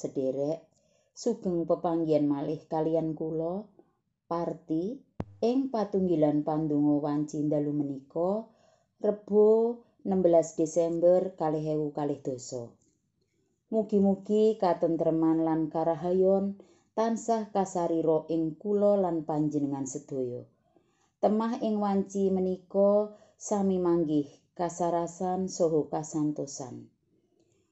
sederek sugeng pepanggihan malih kalian kula Parti ing patunggilan pandonga wanci dalu menika Rebo 16 Desember 2020 Mugi-mugi katentreman lan karahayon tansah kasariro ing kula lan panjenengan sedaya. Temah ing wanci menika sami manggih kasarasan saha kasantosan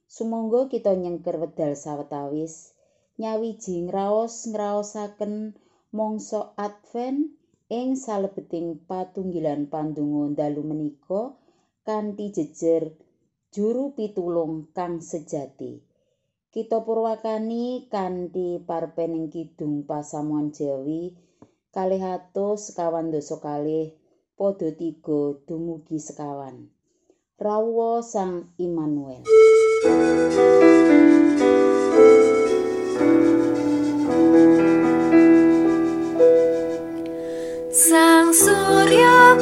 Sumangga kita nyengker wedal sawetawis nyawiji ngraos ngraosaken mangsa Advent ing salebeting patunggilan pandonga dalu menika kanthi jejer juru pitulung kang sejati. Kita purwakani kanthi parpening kidung pasamuan Jawi kalih atus sekawan dosa kalih padha tiga dumugi sekawan. Rawuh Sang Immanuel. Sang Surya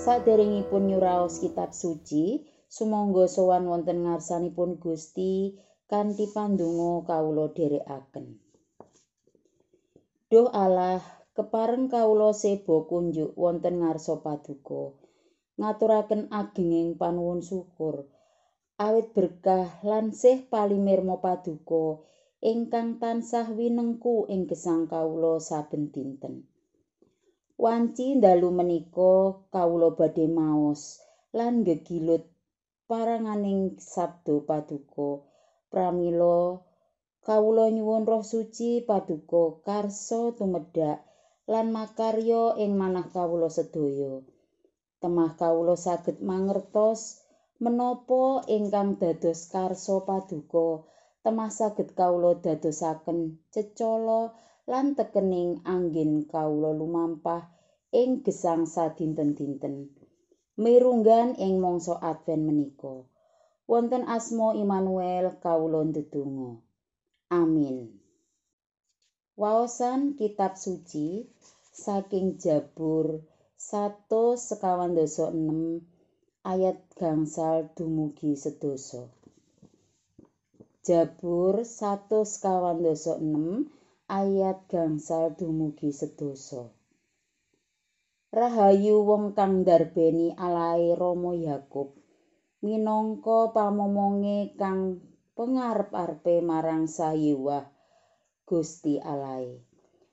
saderengipun nyuraos kitab suci sumangga sowan wonten ngarsanipun Gusti kanthi pandonga kawula dherekaken Duh Allah kepareng kawula sebo kunjuk wonten ngarsa paduka ngaturaken agenging panuwun syukur awit berkah lan sih palimirma paduka ingkang tansah winengku ing gesang kawula saben dinten. Wanci dalu menika kawula badhe maos lan gegilut paranganing sabdo paduka. Pramila kawula nyuwun roh suci paduka karso tumedhak lan makarya ing manah kawula sedaya. Temah kawula saged mangertos menapa ingkang dados karso paduka. Temah saged kawula dadosaken cecala lan tekening angin kawula lumampah ing gesang sadinten-dinten. Mirunggan ing mangsa Advent menika. Wonten asma Immanuel kawula ndedonga. Amin. Waosan kitab suci saking Jabur 156 ayat gangsal dumugi sedasa. Jabur 156 ayat gangsal dumugi sedasa. Rahayu wong kang ndarbeni alae Rama Yakub minangka pamomonge kang pengarep-arepe marang sayiwah Gusti alae.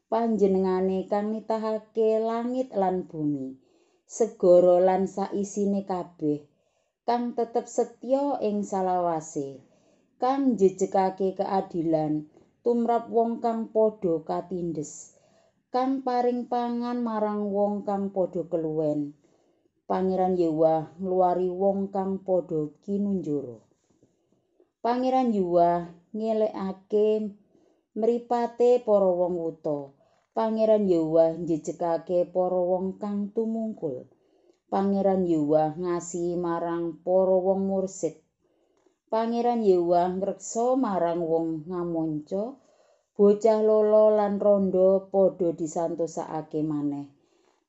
Panjenengane kang nitahake langit lan bumi, segara lan saisine kabeh, kang tetep setya ing salawase, kang jejegake keadilan tumrap wong kang padha katindes kang paring pangan marang wong kang padha keluwen. Pangeran Yewa ngluari wong kang padha kinunjara Pangeran Yewa ngelekake mripate para wong wuta. Pangeran Yewa njejegake para wong kang tumungkul. Pangeran Yewa ngasihi marang para wong mursid Pangeran Yewa ngreksa marang wong ngamonca, bocah lolo lan rondo padha disantosake maneh.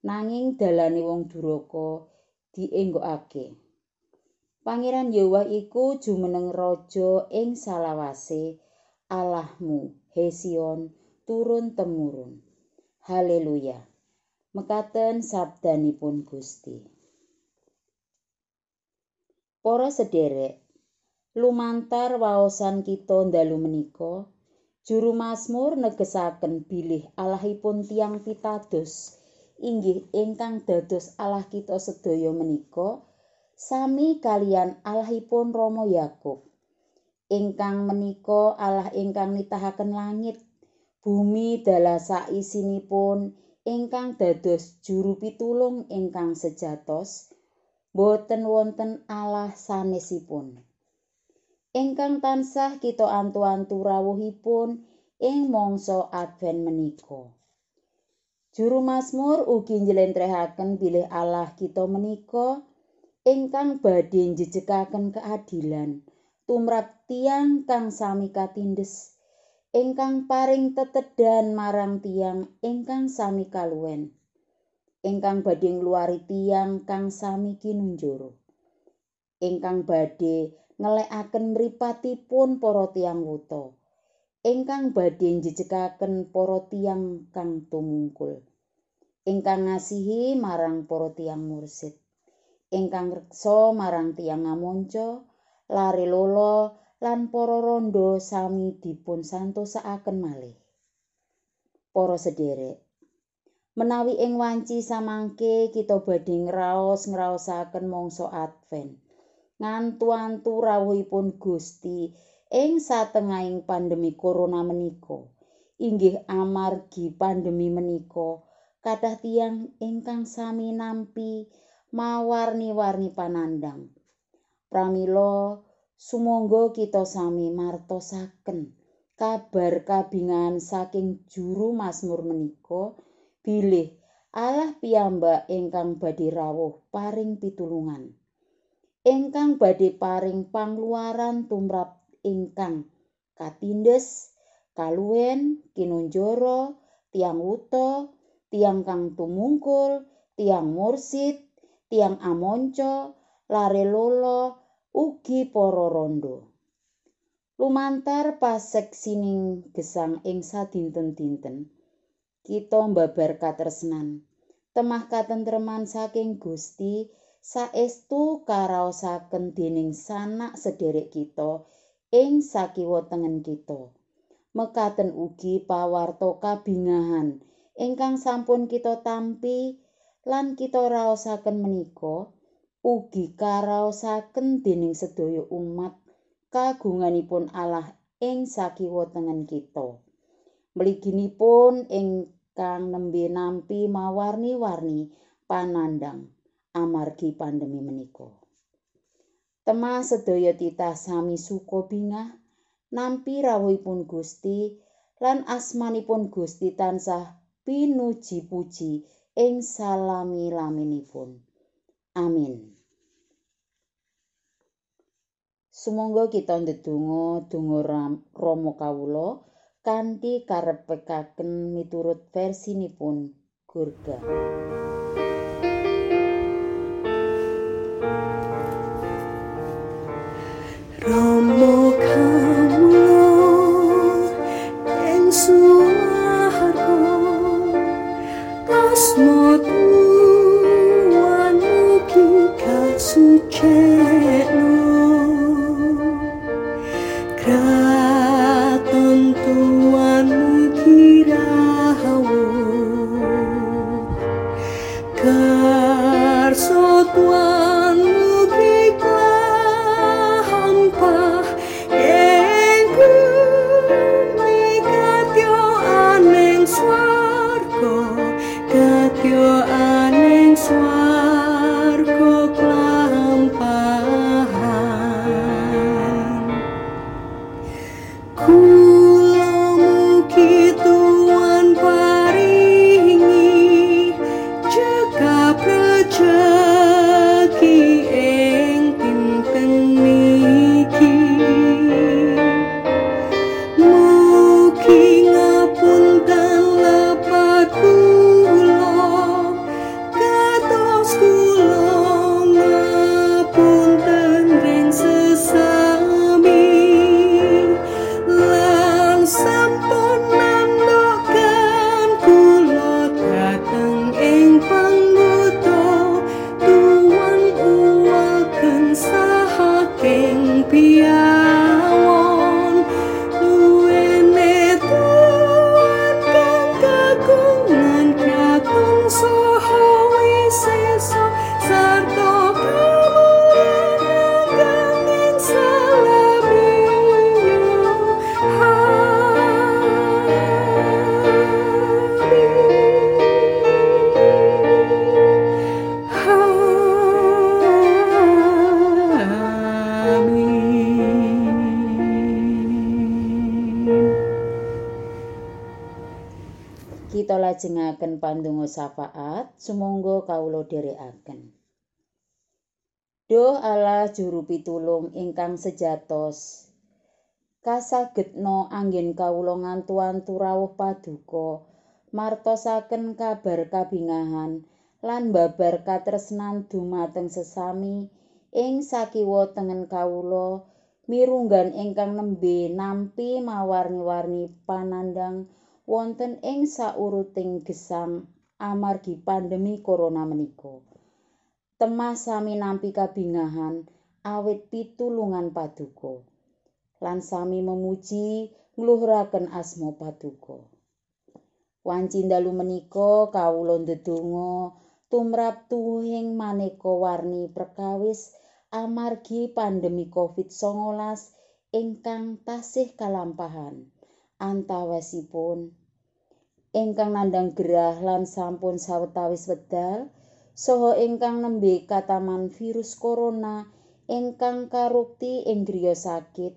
Nanging dalane wong duraka dienggokake. Pangeran Yahweh iku jumeneng raja ing salawase Allahmu Hesion turun temurun. Haleluya. Mekaten sabdanipun Gusti. Para sederek lumantar waosan kita dalu menika juru mazmur negesaken bilih Allahipun tiang pitados inggih ingkang dados Allah kita sedaya menika sami kalian Allahipun Rama Yakub. Ingkang menika Allah ingkang nitahaken langit bumi dalasa isinipun ingkang dados juru pitulung ingkang sejatos boten wonten Allah sanesipun ingkang tansah kita antu-antu rawuhipun ing mangsa adven menika. Juru Mazmur ugi njlentrehaken bilih Allah kita menika ingkang badhe njejekaken keadilan tumrap tiang kang sami katindes ingkang paring tetedan marang tiang ingkang sami kaluwen ingkang badhe ngluari tiang kang sami kinunjuru ingkang badhe ngelekaken mripatipun para tiyang wuta. Ingkang badhe njejekaken para tiyang kang tumungkul. Ingkang ngasihi marang para tiyang mursid. Ingkang reksa marang tiyang ngamonco lare lolo lan para rondo sami dipun santosakaken malih. Para sederek menawi ing wanci samangke kita badhe ngraos ngraosaken mangsa advent ngantu-antu rawuhipun Gusti ing satengahing pandemi corona menika. Inggih amargi pandemi menika kathah tiyang ingkang sami nampi mawarni-warni panandang. Pramila sumangga kita sami martosaken kabar kabingan saking juru Mazmur menika bilih Allah piyambak ingkang badhe rawuh paring pitulungan. Ingkang badhe paring pangluaran tumrap ingkang katindes kaluwen kinunjara tiang wuta tiang kang tumungkul tiang mursid tiang amonco lare lolo ugi para rondo. Lumantar pasek sining gesang ing sadinten-dinten kita mbabar katresnan. Temah katentreman saking Gusti saestu karaosaken dening sanak sederek kita ing sakiwa tengen kita. Mekaten ugi pawarto kabingahan ingkang sampun kita tampi lan kita raosaken menika ugi karaosaken dening sedaya umat kagunganipun Allah ing sakiwa tengen kita. Mliginipun ingkang nembe nampi mawarni-warni panandang. Amargi pandemi menika. Tema sedaya titah sami suka bingah nampi rawuhipun Gusti lan asmanipun Gusti tansah pinuji puji ing salami laminipun. Amin. Sumangga kita ndedonga donga Rama kawula kanthi karepekaken miturut versinipun Gurga. amor. Lajengaken pandonga syafaat sumangga kawula dherekaken. Duh Allah juru pitulung ingkang sejatos kasagedna anggen kawula ngantu-antu rawuh paduka martosaken kabar kabingahan lan babar katresnan dumateng sesami ing sakiwa tengen kawula mirunggan ingkang nembe nampi mawarni-warni panandang wonten ing sauruting gesang amargi pandemi corona menika. Temah sami nampi kabingahan awit pitulungan paduka. Lan sami memuji ngluhuraken asma paduka. Wanci dalu menika kawula ndedonga tumrap tuwuhing maneka warni perkawis amargi pandemi Covid-19 ingkang tasih kalampahan. Antawasipun ingkang nandang gerah lan sampun sawetawis wedal saha ingkang nembe kataman virus corona ingkang karukti ing griya sakit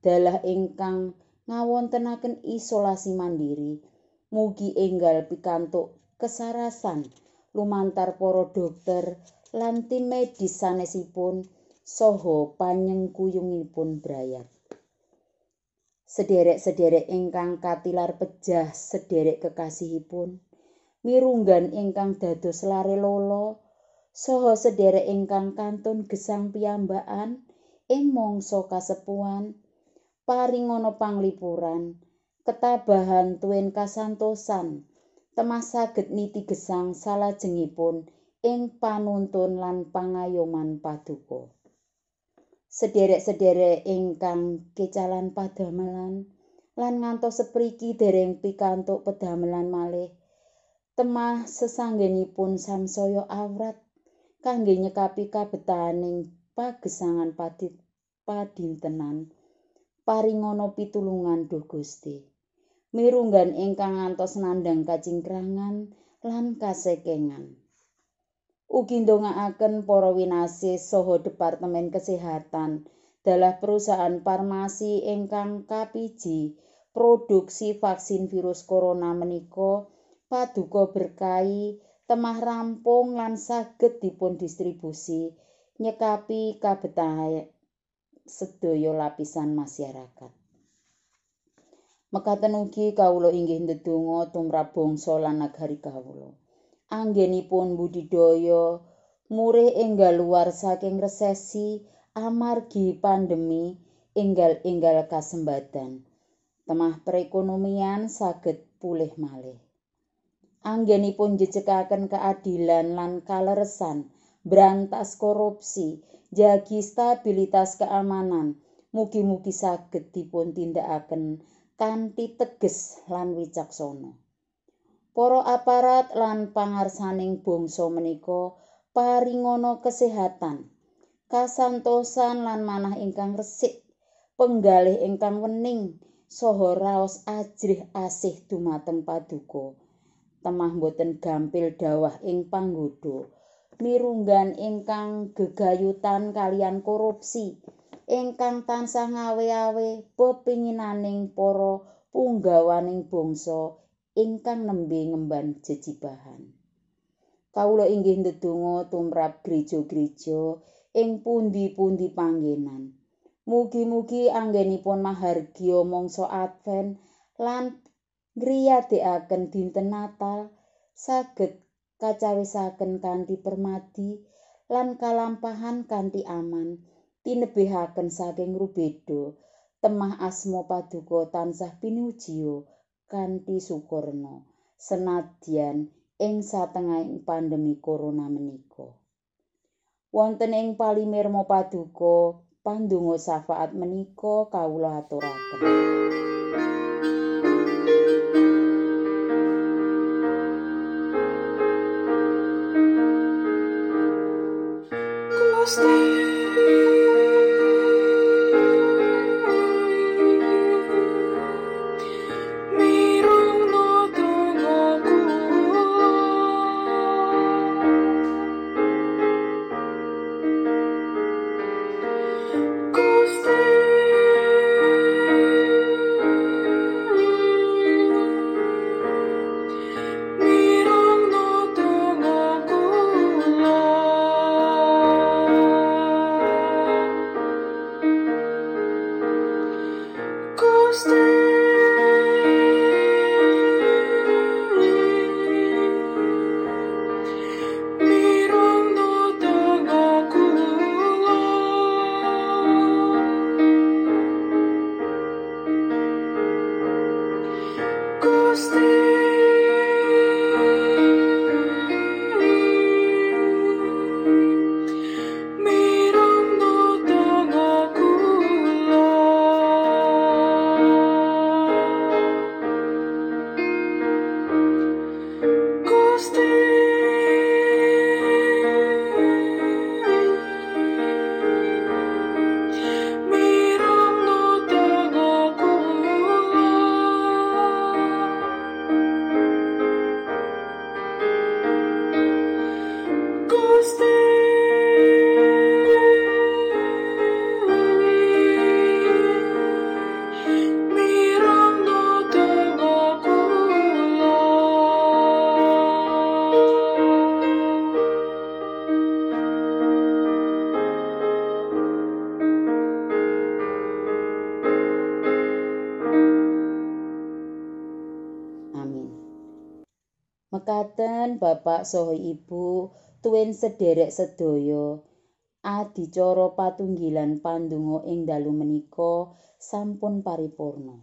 dalah ingkang ngawontenaken isolasi mandiri mugi enggal pikantuk kesarasan lumantar para dokter lan tim medis sanesipun saha panyengkuyungipun brayat sederek-sederek ingkang katilar pejah sederek kekasihipun. Mirunggan ingkang dados lare lolo saha sederek ingkang kantun gesang piyambakan ing mangsa kasepuan paringana panglipuran ketabahan tuwin kasantosan temah saged niti gesang salajengipun ing panuntun lan pangayoman paduka sederek-sederek ingkang kecalan padamelan lan ngantos sepriki dereng pikantuk pedamelan malih. Temah sesanggenipun samsaya awrat kangge nyekapi kabetahaning pagesangan padit padintenan. Paringana pitulungan Duh Gusti. Mirunggan ingkang ngantos nandhang kacingkrangan lan kasekengan ugi ndongaaken para winasis saha departemen kesehatan dalah perusahaan farmasi ingkang kapiji produksi vaksin virus corona menika paduka berkahi temah rampung lan saged dipun distribusi nyekapi kabetahe sedaya lapisan masyarakat. Mekaten ugi kawula inggih ndedonga tumrap bangsa lan nagari kawula. Anggenipun budidaya murih enggal luar saking resesi amargi pandemi enggal-enggal kasembadan. Temah perekonomian saged pulih malih. anggenipun jejekaken keadilan lan kaleresan, brantas korupsi, jagi stabilitas keamanan, mugi-mugi saged dipun tindakaken kanthi teges lan wicaksana. Para aparat lan pangarsaning bangsa menika paringana kesehatan, kasantosan lan manah ingkang resik, penggalih ingkang wening, saha raos ajrih asih dumateng paduka. temah boten gampil dawah ing panggoda mirunggan ingkang gegayutan kalian korupsi ingkang tansah ngawe-awe pepinginaning para punggawaning bangsa ingkang nembe ngemban jejibahan kawula inggih ndedonga tumrap gereja-gereja ing pundi-pundi panggenan. Mugi-mugi anggenipun mahargya mangsa advent lan ngriyadekaken dinten Natal saged kacawisaken kanthi permadi lan kalampahan kanthi aman tinebihaken saking rubeda temah asma paduka tansah pinujiya kanthi sukurna senadyan ing satengahing pandemi corona menika. Wonten ing palimirma paduka pandonga syafaat menika kawula aturaken. Stay. Mekaten Bapak saha Ibu tuwin sederek sedaya adicara patunggilan pandonga ing dalu menika sampun paripurna.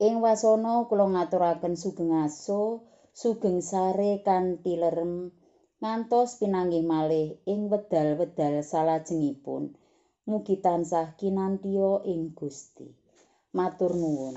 Ing wasana kula ngaturaken sugeng aso, sugeng sare kanthi lerem ngantos pinanggih malih ing wedal-wedal salajengipun. Mugi tansah kinantiya ing Gusti. Matur nuwun.